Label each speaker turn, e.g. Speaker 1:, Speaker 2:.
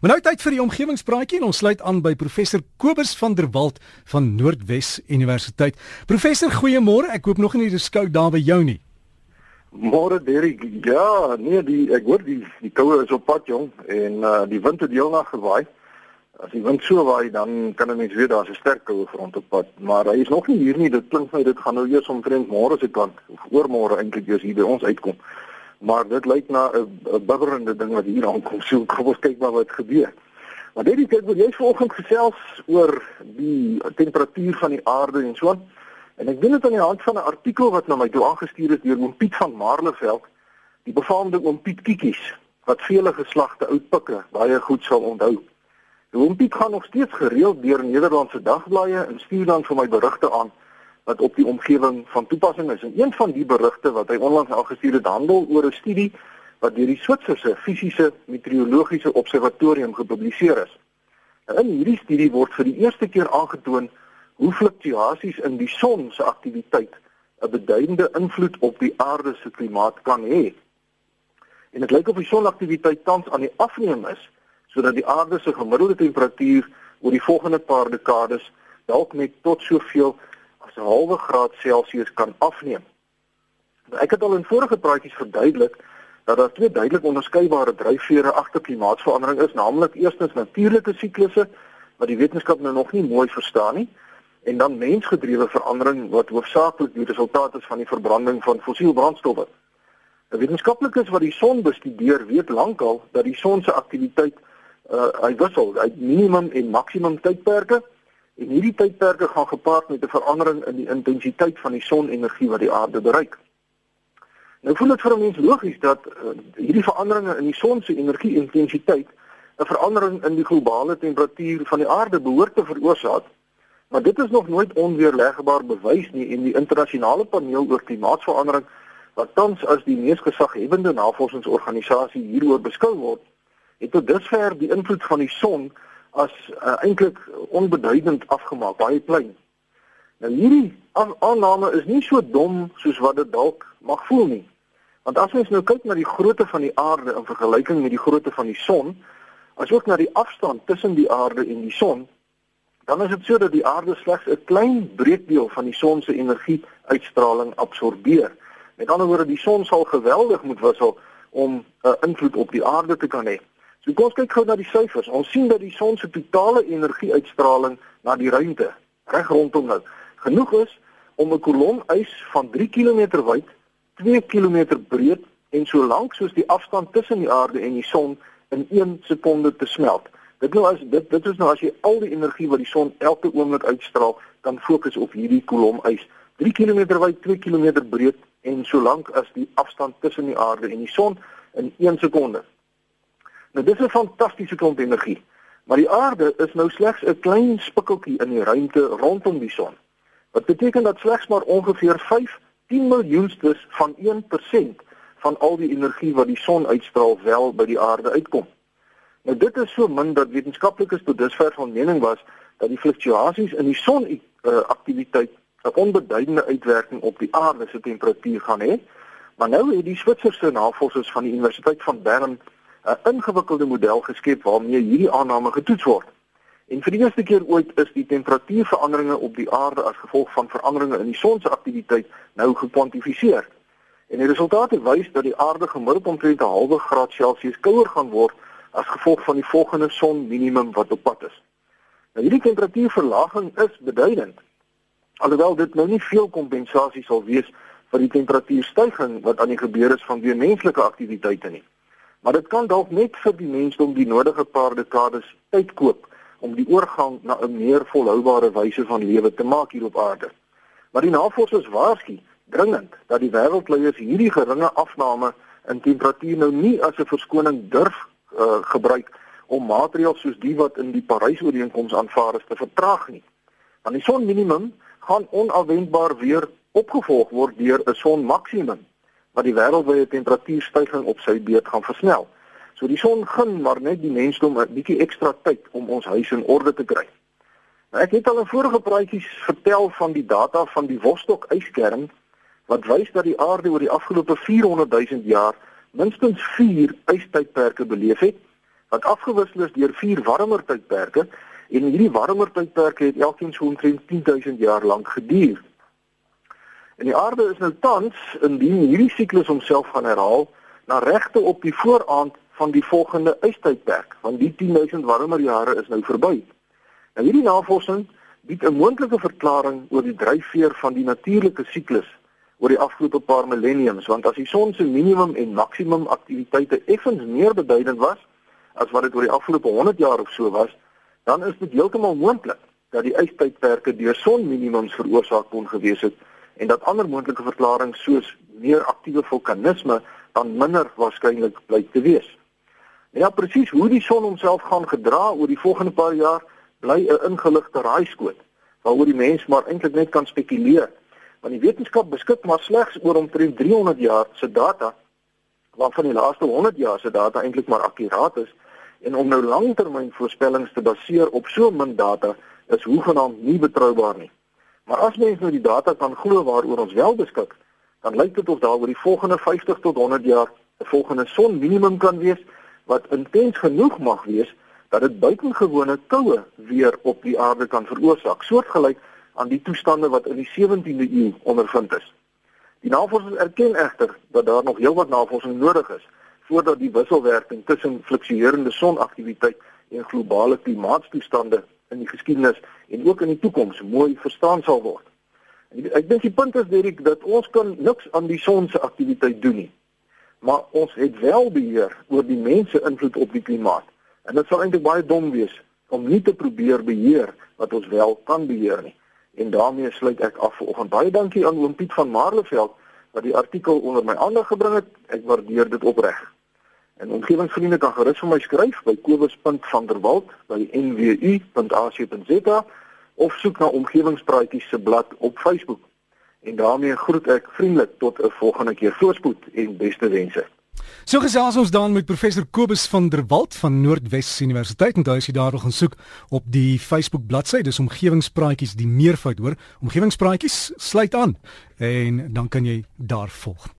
Speaker 1: Maar nou tyd vir die omgewingspraatjie en ons sluit aan by professor Kobus van der Walt van Noordwes Universiteit. Professor, goeiemôre. Ek hoop nog nie dis koud daar by jou nie.
Speaker 2: Môre Derek. Ja, nee, die ek hoor die die koue is op pad jong en uh die wind het heel nag gewaai. As die wind so waai dan kan 'n mens weet daar's 'n sterk koue front op pad, maar hy is nog nie hier nie. Dit klink my dit gaan nou eers omtrent môre se kant of oormôre eintlik eers hier by ons uitkom maar dit lyk na 'n bibberende ding wat hier aankom. So kom ons kyk maar wat gebeur. Maar dit is ek wil jy vanoggend gesels oor die temperatuur van die aarde en so aan. En ek doen dit aan die hand van 'n artikel wat na my toe aangestuur is deur oom Piet van Marleveld, die befaamde oom Piet Kiekies wat vele geslagte oud pikke baie goed sal onthou. Oom Piet gaan nog steeds gereeld deur Nederlandse dagblaaie en stuur dan vir my berigte aan wat op die omgewing van toepassing is. En een van die berigte wat hy onlangs al gestuur het, handel oor 'n studie wat deur die Switserse Fisiese Meteorologiese Observatorium gepubliseer is. In hierdie studie word vir die eerste keer aangetoon hoe fluktuasies in die son se aktiwiteit 'n beduidende invloed op die aarde se klimaat kan hê. En dit lyk of die sonaktiwiteit tans aan die afneem is sodat die aarde se gemiddelde temperatuur oor die volgende paar dekades dalk net tot soveel as 'n halwe graad Celsius kan afneem. Nou, ek het al in vorige praatjies verduidelik dat daar twee duidelik onderskeidbare dryfvere agter klimaatsverandering is, naamlik eerstens natuurlike siklusse wat die wetenskap nou nog nie mooi verstaan nie en dan mensgedrewe verandering wat hoofsaaklik die resultaat is van die verbranding van fossiel brandstowwe. 'n Wetenskaplikes wat die son bestudeer, weet lankal dat die son se aktiwiteit uh, hy wissel uit minimum en maksimum tydperke En hierdie tydperke gaan gepaard met 'n verandering in die intensiteit van die sonenergie wat die aarde bereik. Nou voel dit vir 'n mens logies dat uh, hierdie veranderinge in die son se energie-intensiteit 'n verandering in die globale temperatuur van die aarde behoort te veroorsaak. Maar dit is nog nooit onweerlegbaar bewys nie en die internasionale paneel oor klimaatsverandering wat tans as die mees gesaghebende navorsingsorganisasie hieroor beskou word, het tot dusver die invloed van die son as uh, eintlik onbeduidend afgemaak, baie klein. Nou hierdie aanname is nie so dom soos wat dit dalk mag voel nie. Want as ons nou kyk na die grootte van die aarde in vergelyking met die grootte van die son, asook na die afstand tussen die aarde en die son, dan is dit so dat die aarde slegs 'n klein breekdeel van die son se energie-uitstraling absorbeer. Met ander woorde, die son sal geweldig moet wissel om 'n uh, invloed op die aarde te kan hê. So kom ons kyk gou na die syfers. Ons sien dat die son se totale energie-uitstraling na die ruimte reg rondom nou genoeg is om 'n kolom ys van 3 km wyd, 2 km breed en so lank soos die afstand tussen die aarde en die son in 1 sekonde te smelt. Dit nou as dit dit is nou as jy al die energie wat die son elke oomblik uitstraal, dan fokus op hierdie kolom ys. 3 km wyd, 2 km breed en so lank as die afstand tussen die aarde en die son in 1 sekonde. Nou dis 'n fantastiese klomp energie. Maar die aarde is nou slegs 'n klein spikkeltjie in die ruimte rondom die son. Wat beteken dat slegs maar ongeveer 5 10 miljoenstes van 1% van al die energie wat die son uitstraal wel by die aarde uitkom. Nou dit is so min dat wetenskaplikes tot dusver van mening was dat die fluktuasies in die son uh, aktiwiteit 'n onbeduidende uitwerking op die aarde se temperatuur gaan hê. Maar nou het die Switserse navorsers van die Universiteit van Bern 'n ingewikkelde model geskep waarmee hierdie aanname getoets word. En vir die eerste keer ooit is die temperatuurveranderinge op die aarde as gevolg van veranderinge in die son se aktiwiteit nou gekwantifiseer. En die resultate wys dat die aarde gemiddeld omtrent 'n halwe graad Celsius kouer gaan word as gevolg van die volgende son minimum wat op pad is. Nou hierdie temperatuurverlaging is beduidend. Alhoewel dit nou nie veel kompensasie sal wees vir die temperatuurstygings wat aan die gebeur is vanweë menslike aktiwiteite nie. Maar dit kan dalk net vir die mensdom die nodige paar dekades tyd koop om die oorgang na 'n meer volhoubare wyse van lewe te maak hier op aarde. Maar die navorsers waarsku dringend dat die wêreldleiers hierdie geringe afname in temperatuur nou nie as 'n verskoning durf uh, gebruik om maatreëls soos die wat in die Parys-ooreenkoms aanvaar is te vertraag nie. Want die son minimum gaan onafwendbaar weer opgevolg word deur 'n son maksimum wat die wêreldwye temperatuurstygings op sy beurt gaan versnel. So die son gun maar net die mensdom 'n bietjie ekstra tyd om ons huis in orde te kry. Nou ek het al in vorige praatjies vertel van die data van die Vostok yskern wat wys dat die aarde oor die afgelope 400 000 jaar minstens 4 ystydperke beleef het wat afgewissel is deur vier warmer tydperke en hierdie warmer tydperke het elkeen so omtrent 10000 jaar lank geduur. En die aarde is nou tans indien hierdie siklus homself gaan herhaal na regte op die vooraand van die volgende ystydperk, want die 10000 warmer jare is nou verby. Nou hierdie navorsing bied 'n moontlike verklaring oor die dryfveer van die natuurlike siklus oor die afgelope paar millenniums, want as die son se minimum en maksimum aktiwiteite effens meer beduidend was as wat dit oor die afgelope 100 jaar of so was, dan is dit heeltemal moontlik dat die ystydperke deur sonminimums veroorsaak kon gewees het en dat ander moontlike verklaringe soos meer aktiewe vulkanisme dan minder waarskynlik blyk te wees. Ja, presies hoe die son homself gaan gedra oor die volgende paar jaar bly 'n ingeligte raaiskoot waaroor die mens maar eintlik net kan spekuleer. Want die wetenskap beskik maar slegs oor omtrent 300 jaar se data waarvan die laaste 100 jaar se data eintlik maar akkuraat is en om nou langtermyn voorspellings te baseer op so min data is hoegenaamd nie betroubaar nie. Maar as mens nou die data kan glo waaroor ons wel beskik, dan lyk dit of daar oor die volgende 50 tot 100 jaar 'n volgende son minimum kan wees wat intens genoeg mag wees dat dit buitengewone koue weer op die aarde kan veroorsaak, soortgelyk aan die toestande wat in die 17de eeu ondervind is. Die navorsers erken egter dat daar nog heelwat navorsing nodig is voordat die wisselwerking tussen fluktuerende sonaktiwiteit en globale klimaatstoestande in die geskiedenis en ook in die toekoms mooi verstaan sal word. Ek dink die punt is Derek dat ons kan niks aan die son se aktiwiteit doen nie. Maar ons het wel beheer oor die mense invloed op die klimaat. En dit sal eintlik baie dom wees om nie te probeer beheer wat ons wel kan beheer nie. En daarmee sluit ek af vanoggend. Baie dankie aan oom Piet van Marleveld wat die artikel onder my aandag gebring het. Ek waardeer dit opreg. En omgewingsvriende kan gerus vir my skryf by kobus.vanderwalt@nwu.ac.za of soek na omgewingspraatjies se blad op Facebook. En daarmee groet ek vriendelik tot 'n volgende keer voorspoed en beste wense.
Speaker 1: So gesels ons dan met professor Kobus van der Walt van Noordwes Universiteit en daar is hy daar gaan soek op die Facebook bladsy dis omgewingspraatjies die meervoud hoor omgewingspraatjies sluit aan en dan kan jy daar volg